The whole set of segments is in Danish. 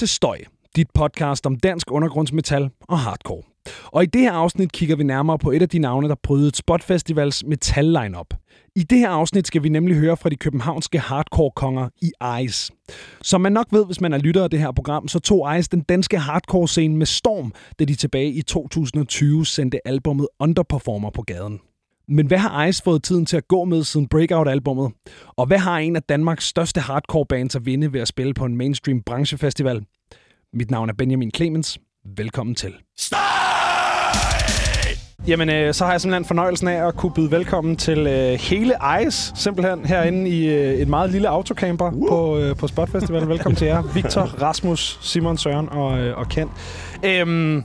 til Støj, dit podcast om dansk undergrundsmetal og hardcore. Og i det her afsnit kigger vi nærmere på et af de navne, der brødede Spot Festivals metal lineup. I det her afsnit skal vi nemlig høre fra de københavnske hardcore-konger i Ice. Som man nok ved, hvis man er lytter af det her program, så tog Ice den danske hardcore-scene med storm, da de tilbage i 2020 sendte albummet Underperformer på gaden. Men hvad har Ice fået tiden til at gå med siden Breakout-albummet? Og hvad har en af Danmarks største hardcore bands at vinde ved at spille på en mainstream branchefestival? Mit navn er Benjamin Clemens. Velkommen til. Jamen, øh, så har jeg simpelthen fornøjelsen af at kunne byde velkommen til øh, hele Ice, simpelthen herinde i øh, et meget lille autocamper uh. på, øh, på Spot Festival. Velkommen til jer, Victor, Rasmus, Simon, Søren og, øh, og Kent. Øhm,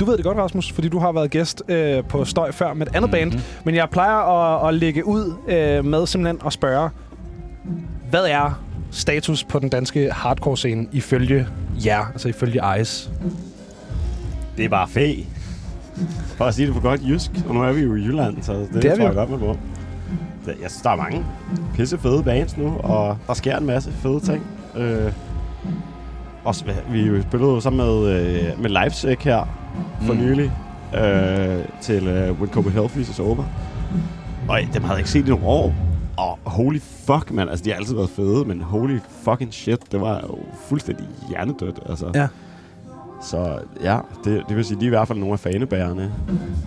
du ved det godt, Rasmus, fordi du har været gæst øh, på Støj før med et andet mm-hmm. band. Men jeg plejer at, at lægge ud øh, med simpelthen at spørge, hvad er status på den danske hardcore-scene ifølge jer, altså ifølge Ice? Det er bare fæ. For at sige det på godt jysk. Og nu er vi jo i Jylland, så det, Det det er vi tror jeg godt med på. Det- Jeg synes, der er mange pisse fede bands nu, og der sker en masse fede ting. Øh, også, vi jo spillede jo sammen med, øh, med Leipzig her for Mm. nylig øh, til øh, When Copenhagen Health is Over. Og dem havde jeg ikke set i nogle år. Og holy fuck, man. Altså, de har altid været fede, men holy fucking shit. Det var jo fuldstændig hjernedødt, altså. Ja. Så ja, det, det vil sige, de er i hvert fald nogle af fanebærerne,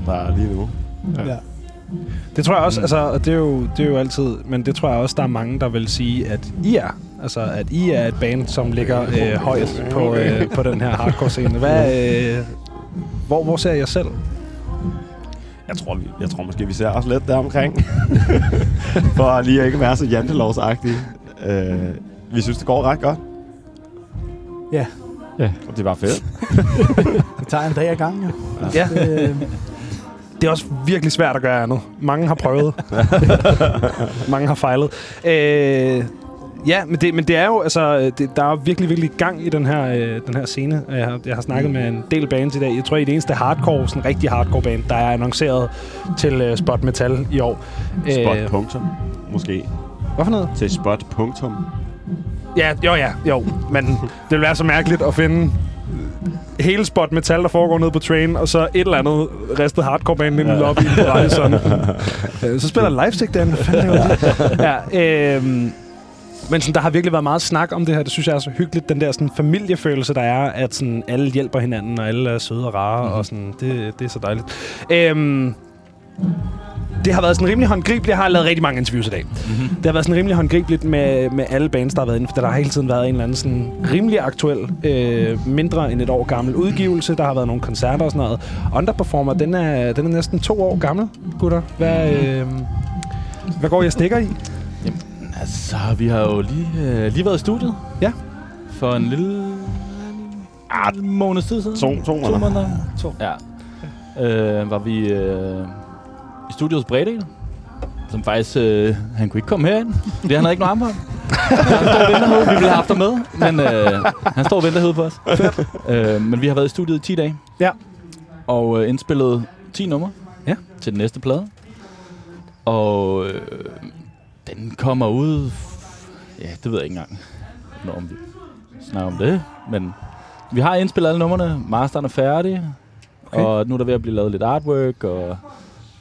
der er lige nu. Ja. Det tror jeg også, altså, og det er, jo, det er jo altid, men det tror jeg også, der er mange, der vil sige, at I er. Altså, at I er et band, som ligger øh, højt på, øh, på den her hardcore-scene. Hvad, øh, hvor, hvor ser jeg selv? Jeg tror, vi, jeg tror måske, vi ser også lidt deromkring. For lige at ikke være så jantelovsagtige. Øh, vi synes, det går ret godt. Ja. Ja. Og det er bare fedt. Det tager en dag ad gangen, jo. Ja. Øh, Det er også virkelig svært at gøre andet. Mange har prøvet. Mange har fejlet. Øh, ja, men det, men det er jo, altså, det, der er virkelig, virkelig gang i den her, øh, den her scene. Jeg har, jeg har snakket med en del bands i dag. Jeg tror, I er det eneste hardcore, sådan rigtig hardcore band, der er annonceret til øh, Spot Metal i år. Spot Øh, punktum, måske. hvad for noget? Til spot punktum. Ja, jo, ja, jo. Men det vil være så mærkeligt at finde hele spot metal, der foregår nede på train, og så et eller andet ristet hardcore band inde i lobbyen på Radisson. Øh, så spiller Leipzig den. Ja, øhm, men sådan, der har virkelig været meget snak om det her. Det synes jeg er så hyggeligt. Den der sådan, familiefølelse, der er, at sådan, alle hjælper hinanden, og alle er søde og rare. Mm-hmm. Og sådan, det, det er så dejligt. Øhm, det har været sådan rimelig håndgribeligt. Jeg har lavet rigtig mange interviews i dag. Mm-hmm. Det har været sådan rimelig håndgribeligt med, med alle bands, der har været inde, for der har hele tiden været en eller anden sådan rimelig aktuel, øh, mindre end et år gammel udgivelse. Der har været nogle koncerter og sådan noget. Underperformer, den er, den er næsten to år gammel, gutter. Hvad, øh, hvad går jeg stikker i? Altså, vi har jo lige, øh, lige været i studiet. Ja. For en lille Ah, en måneds tid siden. to, to To måneder. måneder. To. Ja. Øh, var vi øh, i studiet hos Bredal. Som faktisk, øh, han kunne ikke komme herind, fordi han havde ikke nogen armbånd. Han står og venter herude. Vi ville have haft ham med, men øh, han står og venter herude på os. Øh, men vi har været i studiet i 10 dage. Ja. Og øh, indspillet 10 numre Ja. til den næste plade. Og øh, den kommer ud... Ja, det ved jeg ikke engang, når vi snakker om det. Men vi har indspillet alle numrene. Masteren er færdig. Okay. Og nu er der ved at blive lavet lidt artwork. Og,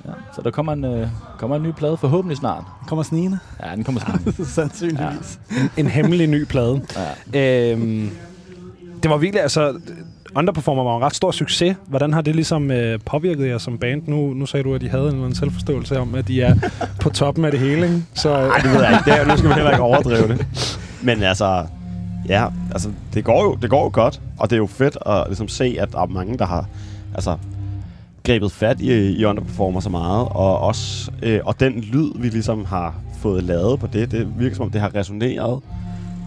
ja, så der kommer en, øh, kommer en ny plade forhåbentlig snart. kommer snigende. Ja, den kommer snart. Sandsynligvis. En hemmelig ny plade. ja. Øhm, det var virkelig, altså... Underperformer var en ret stor succes. Hvordan har det ligesom øh, påvirket jer som band? Nu, nu sagde du, at de havde en eller anden selvforståelse om, at de er på toppen af det hele, ikke? Så, øh, Nej, det ved jeg ikke. Det er, nu skal vi heller ikke overdrive det. Men altså, ja, altså, det går, jo, det går jo godt. Og det er jo fedt at ligesom, se, at der er mange, der har altså, grebet fat i, i Underperformer så meget. Og, også, øh, og den lyd, vi ligesom har fået lavet på det, det virker som om, det har resoneret.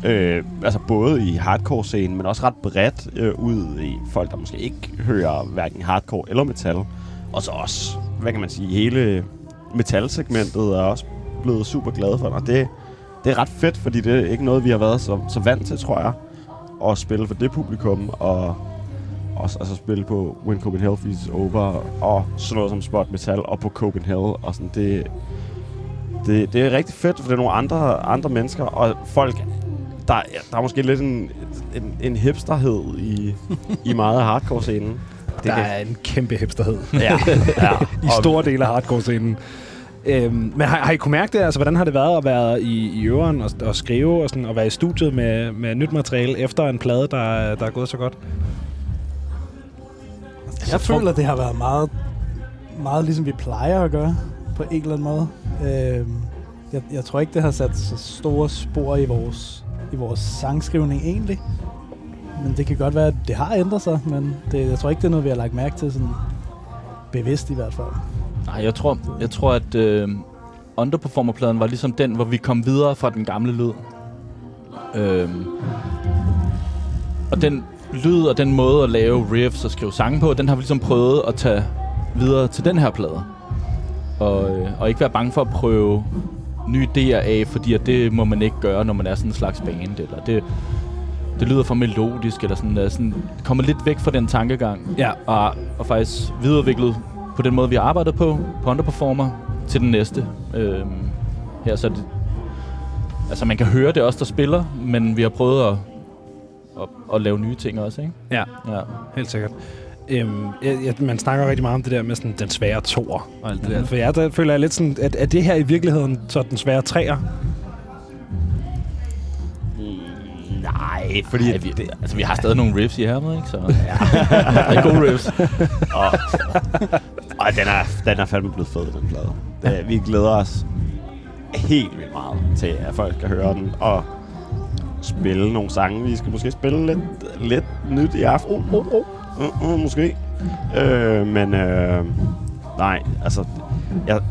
Øh, altså både i hardcore-scenen, men også ret bredt øh, ud i folk, der måske ikke hører hverken hardcore eller metal. Og så også, hvad kan man sige, hele metalsegmentet er også blevet super glad for. Og det, det er ret fedt, fordi det er ikke noget, vi har været så, så vant til, tror jeg. At spille for det publikum, og også altså spille på When Copenhagen is Over, og sådan noget som Spot Metal, og på Copenhagen, og sådan, det, det, det er rigtig fedt, for det er nogle andre, andre mennesker, og folk der, er- der er måske lidt en, en, en hipsterhed i, i meget af hardcore-scenen. Der er en kæmpe hipsterhed Ja, ja. i store dele af hardcore-scenen. Øhm, men har, har I kunne mærke det? Altså, hvordan har det været at være i, i øveren og, og skrive og, sådan, og være i studiet med, med nyt materiale efter en plade, der, der er gået så godt? Jeg føler, det har været meget, meget ligesom vi plejer at gøre, på en eller anden måde. Øhm, jeg, jeg tror ikke, det har sat så store spor i vores, i vores sangskrivning egentlig. Men det kan godt være, at det har ændret sig, men det, jeg tror ikke, det er noget, vi har lagt mærke til sådan bevidst i hvert fald. Nej, jeg tror, jeg tror at øh, Underperformer-pladen var ligesom den, hvor vi kom videre fra den gamle lyd. Øh, og den lyd og den måde at lave riffs og skrive sange på, den har vi ligesom prøvet at tage videre til den her plade. Og, øh, og ikke være bange for at prøve nye idéer af, fordi at det må man ikke gøre, når man er sådan en slags band. Eller det, det lyder for melodisk, eller sådan, uh, sådan kommer lidt væk fra den tankegang. Ja. Og, og faktisk videreudviklet på den måde, vi har arbejdet på, på Underperformer, til den næste. Øhm, her så det, altså man kan høre det også, der spiller, men vi har prøvet at, at, at lave nye ting også, ikke? Ja. Ja. Helt sikkert. Øhm, jeg, jeg, man snakker rigtig meget om det der med sådan, den svære toer og alt det der. For jeg der føler jeg lidt sådan, at er det her i virkeligheden så den svære treer? Nej, fordi... Ej, vi, det, altså, vi har stadig nogle riffs i her med, ikke? Så, ja. der er gode riffs. og, og den, er, den er fandme blevet fed, den plade. Det, vi glæder os helt vildt meget til, at folk skal høre den, og spille nogle sange. Vi skal måske spille lidt, lidt nyt i aften. Uh, uh, uh. Uh, uh, måske. Øh, men øh, nej, altså... Jeg,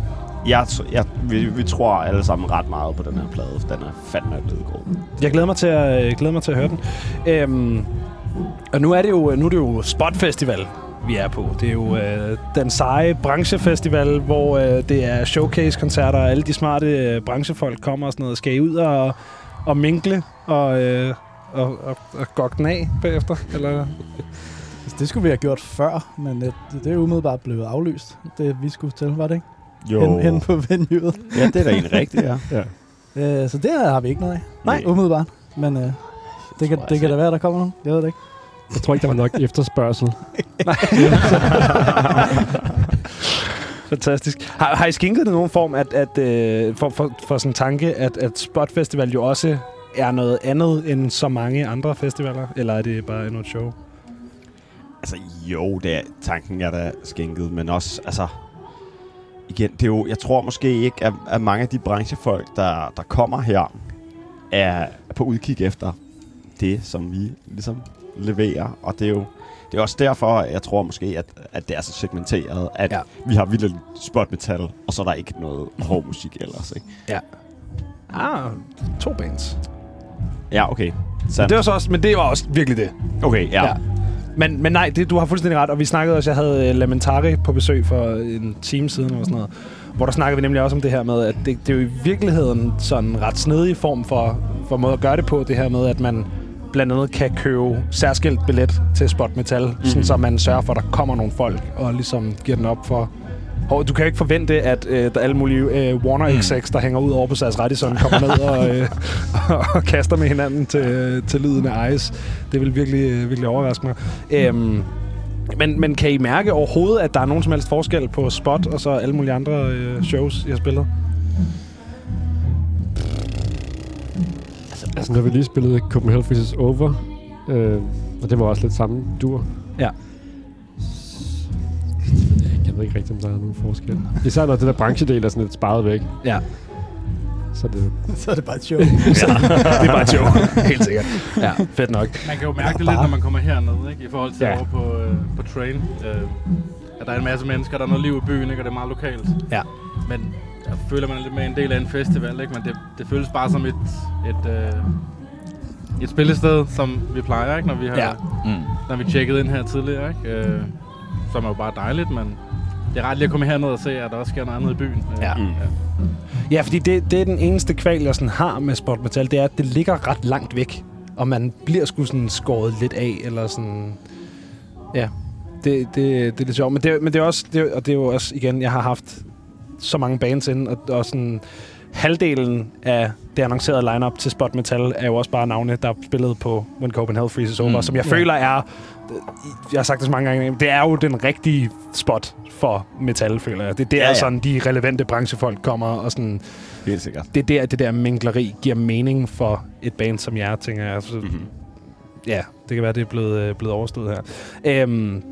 jeg, jeg, vi, vi tror alle sammen ret meget på den her plade. Den er fandme blevet god. Jeg glæder mig til at, jeg glæder mig til at høre den. Øhm, og nu er det jo, øh, nu er det jo Spot Festival, vi er på. Det er jo øh, den seje branchefestival, hvor øh, det er showcase-koncerter, og alle de smarte øh, branchefolk kommer og sådan noget. Skal I ud og, og minkle og, øh, og, og, og gokke den af bagefter? Eller? Altså, det skulle vi have gjort før, men det, det er umiddelbart blevet aflyst. Det vi skulle til, var det ikke? Jo. Hen, hen på venueet. Ja, det er da egentlig rigtigt, ja. ja. Øh, så det har vi ikke noget af. Nej. Umiddelbart. Men øh, det, kan, det kan da være, der kommer nogen. Jeg ved det ikke. Jeg tror ikke, der var nok efterspørgsel. Fantastisk. Har, har I skænket det nogen form at, at, øh, for, for, for sådan en tanke, at, at Spot Festival jo også er noget andet end så mange andre festivaler? Eller er det bare endnu et show? Altså, jo, det er, tanken er da skænket, men også, altså... Igen, det er jo, jeg tror måske ikke, at, at mange af de branchefolk, der, der kommer her, er på udkig efter det, som vi ligesom leverer. Og det er jo det er også derfor, jeg tror måske, at, at det er så segmenteret, at Ja. ja. vi har vildt spot metal, og så er der ikke noget hård musik ellers. Ikke? Ah, to bands. Ja, okay. Men Så, det var så også, men det var også virkelig det. okay, ja. Ja. Men, men nej, det, du har fuldstændig ret, og vi snakkede også, jeg havde øh, Lamentari på besøg for en time siden, eller sådan noget, hvor der snakkede vi nemlig også om det her med, at det, det er jo i virkeligheden sådan en ret snedig form for, for måde at gøre det på, det her med, at man blandt andet kan købe særskilt billet til Spot Metal, mm-hmm. sådan, så man sørger for, at der kommer nogle folk, og ligesom giver den op for... Og du kan jo ikke forvente, at øh, der er alle mulige øh, Warner Mm. XX, der hænger ud over på Sas Radisson, kommer ned og, øh, og kaster med hinanden til, til lyden af Ice. Det vil virkelig, øh, virkelig overraske mig. Øhm, men, men kan I mærke overhovedet, at der er nogen som helst forskel på Spot og så alle mulige andre øh, shows, I har spillet? Altså, når vi lige spillede Copenhagen Freezes Over, øh, og det var også lidt samme dur. Ja. Jeg ved ikke rigtig, om der er nogen forskel. Især når det der branchedel er sådan lidt sparet væk. Ja. Så er det Så er det bare et show. det er bare et show. Helt sikkert. Ja, fedt nok. Man kan jo mærke det lidt, når man kommer herned, ikke? I forhold til Ja. ja. over på, øh, på Train. Øh, at der er en masse mennesker, der er noget liv i byen, ikke? Og det er meget lokalt. Ja. Men jeg føler, man er lidt mere en del af en festival, ikke? Men det, det føles bare som et, et, øh, et spillested, som vi plejer, ikke? Når vi har, Ja. ja. Mm. når vi tjekkede ind her tidligere, ikke? Øh, som er jo bare dejligt, men det er ret lige at komme herned og se, at der også sker noget andet i byen. Ja. Mm. Ja, fordi det, det er den eneste kval, jeg sådan har med Spot Metal, det er, at det ligger ret langt væk. Og man bliver sgu sådan skåret lidt af, eller sådan... Ja, det, det, det er lidt sjovt. Men det, men det er også, det, og det er jo også, igen, jeg har haft så mange bands ind, og, og sådan halvdelen af det annoncerede lineup til Spot Metal er jo også bare navne, der er spillet på When Copenhagen Freezes Over, Mm. som jeg Ja. føler er, jeg har sagt det så mange gange, det er jo den rigtige spot for metal, føler jeg. Det er der, Ja, ja, ja. ja. sådan de relevante branchefolk kommer, og sådan, Helt sikkert. det er der, det der mingleri giver mening for et band som jer, tænker jeg. Så, Mm-hmm. ja, det kan være, det er blevet, øh, blevet overstået her. Øhm,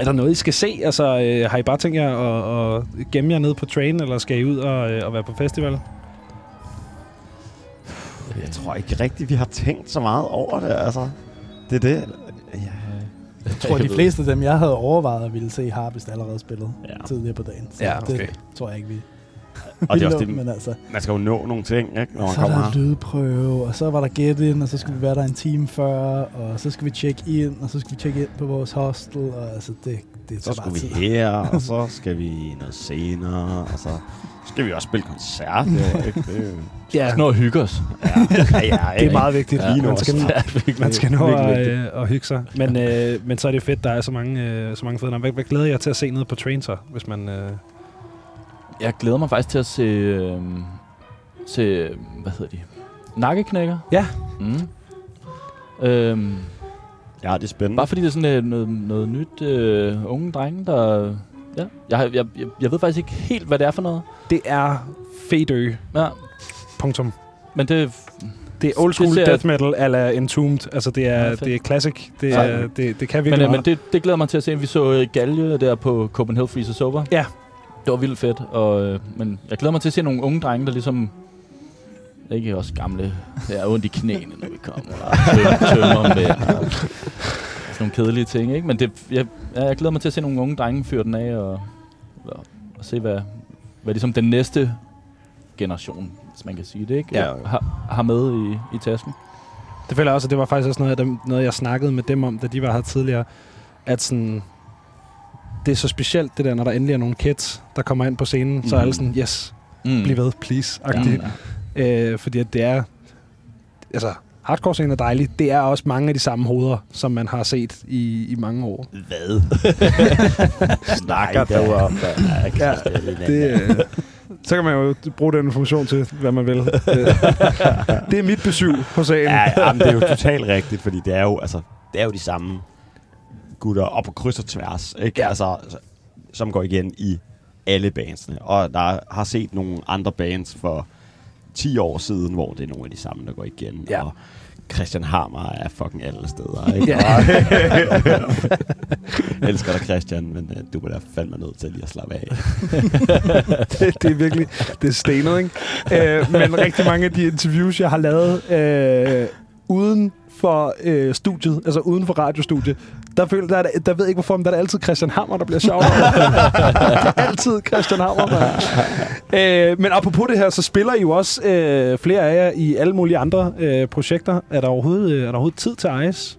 er der noget, I skal se? Altså, øh, har I bare tænkt jer at, at gemme jer ned på train, eller skal I ud og, øh, og være på festival? Jeg tror ikke rigtigt, vi har tænkt så meget over det, altså. Det er det. Jeg tror, de ved- fleste af dem, jeg havde overvejet at ville se, har vist allerede spillet Ja. tidligere på dagen. Så Ja, okay. det tror jeg ikke, vi Og det er også det, men altså, man skal jo nå nogle ting, ikke, når man så er kommer der her. lydprøve, og så var der get in, og så skulle vi være der en time før, og så skal vi check ind, og så skal vi check ind på vores hostel, og altså det, det Så skal vi tid. her, og så skal vi noget senere, og så skal vi også spille koncert, jo, ikke? Det, er Ja, Nå, hygge os. ja, ja, det er meget vigtigt. Ja, man skal, man skal nå at, øh, at hygge sig. Men, øh, men så er det fedt, der er så mange, øh, så mange fede navne. Hvad, hvad glæder jeg til at se nede på train så, hvis man... Øh, Jeg glæder mig faktisk til at se... Øh, se hvad hedder de? Nakkeknækker. Ja. Mm. Øhm, Ja, det er spændende. bare fordi det er sådan øh, noget, noget nyt øh, unge drenge, der... Ja, jeg, jeg, jeg, jeg ved faktisk ikke helt, hvad det er for noget. det er fedø. Ja, Punktum. men det... Det er old school Det death metal ala Entombed. Altså, det Ja, er, fedt. det er classic. Det, er, det, det kan Men, virkelig øh, men meget. det, det glæder mig til at se. Vi så øh, Galje der på Copenhagen Freezes Over. Ja. Det var vildt fedt. Og, øh, men jeg glæder mig til at se nogle unge drenge, der ligesom... Ikke også gamle. Det er ondt i knæene, når vi kommer. Og tø- tømmer med. Og sådan nogle kedelige ting, ikke? Men det, jeg, jeg glæder mig til at se nogle unge drenge fyre den af. Og, og, og se, hvad, hvad ligesom den næste generation, hvis man kan sige det, ikke? Ja. Har, har med i, i tasken. Det føler jeg også, at det var faktisk også noget, af dem, noget, jeg snakkede med dem om, da de var her tidligere. At sådan, det er så specielt, det der, når der endelig er nogle kids, der kommer ind på scenen, mm. så er alle sådan, yes, Mm. bliv ved, please. Ja, Ja. ja. Øh, fordi at det er... Altså, hardcore scenen er dejlig. Det er også mange af de samme hoveder, som man har set i, i mange år. Hvad? Snakker du om? Ja, det, øh, så kan man jo bruge den information til, hvad man vil. Det er mit besøg på sagen. Ja, ja, men det er jo totalt rigtigt, fordi det er jo, altså, det er jo de samme gutter op på kryds og tværs, ikke? Ja. Altså, som går igen i alle bandsene. Og der har set nogle andre bands for 10 år siden, hvor det er nogle af de samme, der går igen. Ja. Og Christian Hammer er fucking alle steder, ikke? Ja. Og- elsker dig, Christian, men uh, du da fandme nødt til lige at slappe af. det, det er virkelig det er stenet, ikke? Øh, men rigtig mange af de interviews, jeg har lavet øh, uden for øh, studiet, altså uden for radiostudiet, der, føler, der, er, det- der ved jeg ikke hvorfor, men der er det altid Christian Hammer, der bliver det er altid Christian Hammer, man. øh, Men apropos det her, så spiller I jo også øh, flere af jer i alle mulige andre øh, projekter. Er der overhovedet, øh, er der overhovedet tid til Ice?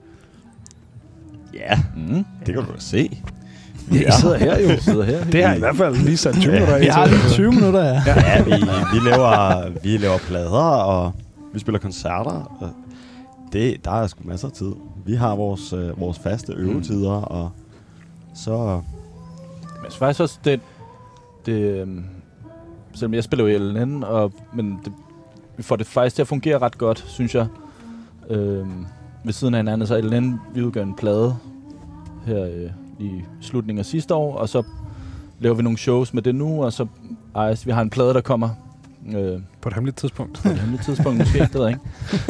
Ja, Mm. det kan du da se. Ja, I sidder her jo. Sidder her. Det har I hvert fald lige sat 20 minutter af Vi har til. lige 20 minutter, ja. Ja, vi, vi, laver, vi laver plader, og vi spiller koncerter. Og det, der er sgu masser af tid. Vi har vores, øh, vores faste øvetider, og så... Men jeg faktisk også, det, det øhm, selvom jeg spiller jo i LNN, og, men det, vi får det faktisk til at fungere ret godt, synes jeg. Øhm, ved siden af hinanden, så LNN, vi udgør en plade her øh, i slutningen af sidste år, og så laver vi nogle shows med det nu, og så Ice, vi har en plade, der kommer øh, På et hemmeligt tidspunkt. på et hemmeligt tidspunkt måske, det ved jeg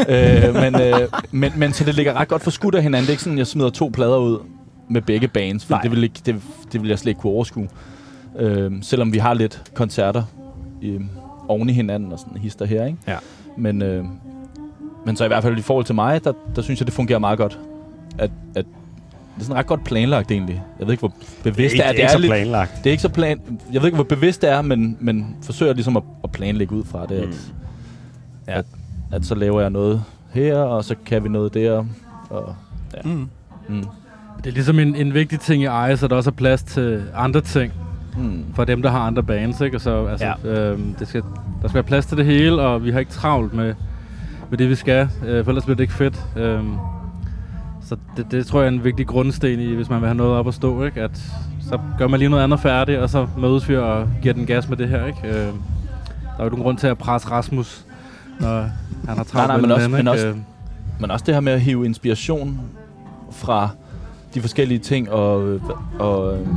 ikke. øh, men, øh, men, men så det ligger ret godt for skudt af hinanden. Det er ikke sådan, jeg smider to plader ud med begge bands, for det vil, ikke, det, det vil jeg slet ikke kunne overskue. Øh, selvom vi har lidt koncerter øh, oven i hinanden og sådan hister her, ikke? Ja. Men, øh, men så i hvert fald i forhold til mig, der, der synes jeg, det fungerer meget godt. At, at det er sådan ret godt planlagt egentlig. Jeg ved ikke, hvor bevidst det er. det er ikke så lidt, planlagt. det er ikke så plan... Jeg ved ikke, hvor bevidst det er, men, men forsøger ligesom at, at planlægge ud fra det. Mm. At, at, at så laver jeg noget her, og så kan vi noget der. Og, Mm. mm, Det er ligesom en, en vigtig ting i eje, så der også er plads til andre ting mm, for dem, der har andre bands. Ikke? Og så, altså, ja. øhm, det skal, der skal være plads til det hele, og vi har ikke travlt med, med det, vi skal. Øh, for ellers bliver det ikke fedt. Øhm, så det, det tror jeg er en vigtig grundsten i, hvis man vil have noget op at stå. Ikke? At så gør man lige noget andet færdigt, og så mødes vi og giver den gas med det her. Ikke? Øhm, er jo nogen grund til at presse Rasmus, når han har Nej, travlt nej, med men den også, anden, men, også, men også det her med at hive inspiration fra de forskellige ting, og, øh, og øh,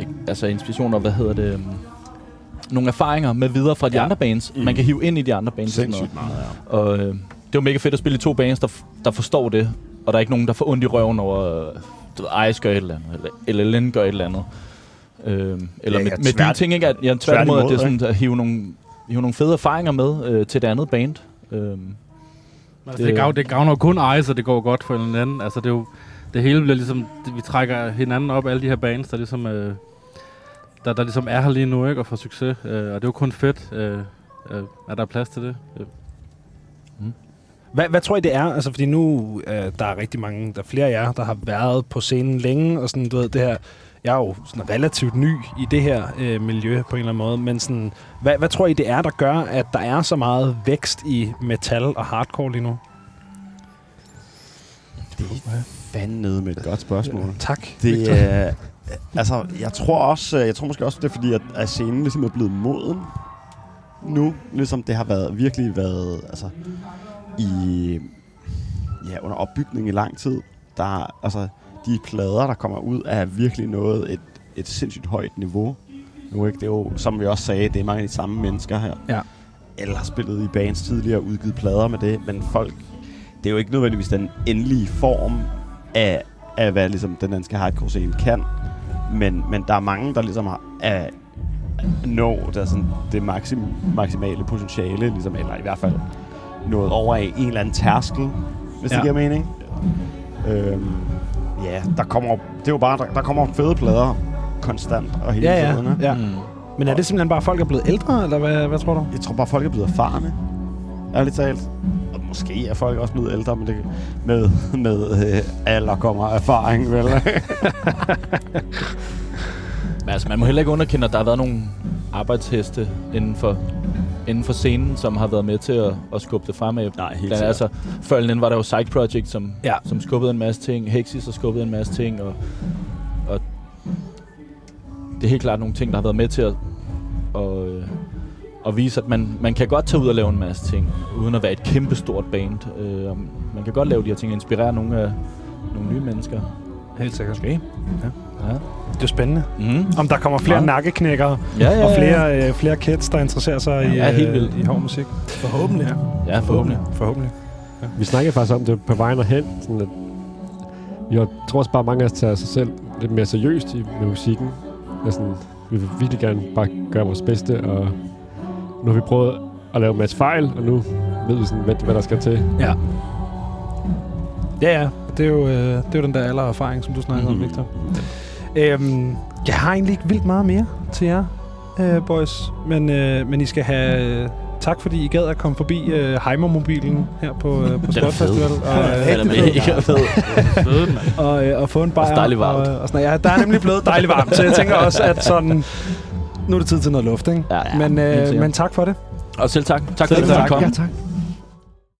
ikke- altså inspiration og, hvad hedder det, øh, nogle erfaringer med videre fra de Ja. andre bands, Mm. man kan hive ind i de andre bands. Sindssygt meget, ja. Og øh, det var mega fedt at spille i to bands, der, f- der forstår det, og der er ikke nogen, der får ondt i røven over, du ved, Ice gør et eller andet, eller LLN gør et eller andet. Øh, eller Ja, med, med de ting, ikke? At, ja, tværtimod, at det er sådan at hive nogle, hive nogle fede erfaringer med øh, til det andet band. Øh, Altså, det, gavner, det gavner jo kun Ice, og det går godt for en eller anden. Altså, det er jo, det hele bliver ligesom, det, vi trækker hinanden op, alle de her bands, der ligesom, øh, der, der ligesom er her lige nu, ikke, og får succes. Øh, og det er jo kun fedt, øh, øh, at der er plads til det. Øh. Hvad, hvad tror I, det er? Altså, fordi nu øh, der er rigtig mange, der er flere af jer, der har været på scenen længe, og sådan, du ved, det her, jeg er jo sådan relativt ny i det her øh, miljø på en eller anden måde, men sådan, hvad, hvad tror I, det er, der gør, at der er så meget vækst i metal og hardcore lige nu? Det er fandme med et godt spørgsmål. Tak. Det er... altså, jeg tror også, jeg tror måske også, det er fordi, at, at scenen ligesom er blevet moden nu. Ligesom det har været, virkelig været, altså, i, ja, under opbygning i lang tid. Der, altså, de plader, der kommer ud, er virkelig noget et, et sindssygt højt niveau. Nu ikke, det er jo, som vi også sagde, det er mange af de samme mennesker her. Ja. Eller har spillet i bands tidligere og udgivet plader med det, men folk, det er jo ikke nødvendigvis den endelige form af, af hvad ligesom, den danske hardcore scene kan. Men, men der er mange, der ligesom har, er, nå der er sådan det maksim, maksimale potentiale, ligesom, eller i hvert fald nået over af en eller anden tærskel, hvis ja. Det giver mening. Øhm, ja, der kommer, det er jo bare, der, der kommer fede plader konstant og hele Ja, ja. tiden. ja. mm. Men er det simpelthen bare, at folk er blevet ældre, eller hvad, hvad tror du? Jeg tror bare, folk er blevet erfarne. Ærligt talt. Og måske er folk også blevet ældre, men det, med, med øh, alder kommer erfaring, vel? Men altså, man må heller ikke underkende, at der har været nogle arbejdsheste inden for, inden for scenen, som har været med til at, at skubbe det fremad. Nej, helt Blandt, altså, før den var der jo Psych Project, som, Ja. som skubbede en masse ting. Hexis har skubbet en masse ting, og, og det er helt klart nogle ting, der har været med til at, og, øh, at vise, at man, man kan godt tage ud og lave en masse ting, uden at være et kæmpe stort band. Øh, man kan godt lave de her ting og inspirere nogle, af, nogle nye mennesker. Helt sikkert. Okay. Ja. Det er spændende. Mm. Om der kommer flere Ja. nakkeknækkere Ja, ja, og ja. flere, øh, flere kids, der interesserer sig i, Ja, helt øh, vildt. i hård musik. Forhåbentlig. Ja. Ja, forhåbentlig. Forhåbentlig. Vi snakkede faktisk om det på vejen herhen, sådan at jeg tror også bare, at mange af os tager sig selv lidt mere seriøst i, med musikken. Sådan, vi vil virkelig gerne bare gøre vores bedste, og nu har vi prøvet at lave en masse fejl, og nu ved vi sådan, hvad, hvad der skal til. Ja. Ja, ja. Det er jo, øh, det er jo den der alder og erfaring, som du snakkede Mhm. om, Victor. Øhm, jeg har egentlig ikke vildt meget mere til jer, øh, boys. Men, øh, men I skal have... Øh, tak fordi I gad at komme forbi øh, Heimer-mobilen her på, øh, på Spot er. Festival. Og, øh, Den er mega fed. Og, øh, og få en bajer. dejligt varmt. Og, og sådan, ja, der er nemlig blevet dejligt varmt, så jeg tænker også, at sådan... Nu er det tid til noget luft, ikke? Ja, ja, men, øh, men tak for det. Og selv tak. Tak Selv fordi du tak. kom. Ja, tak.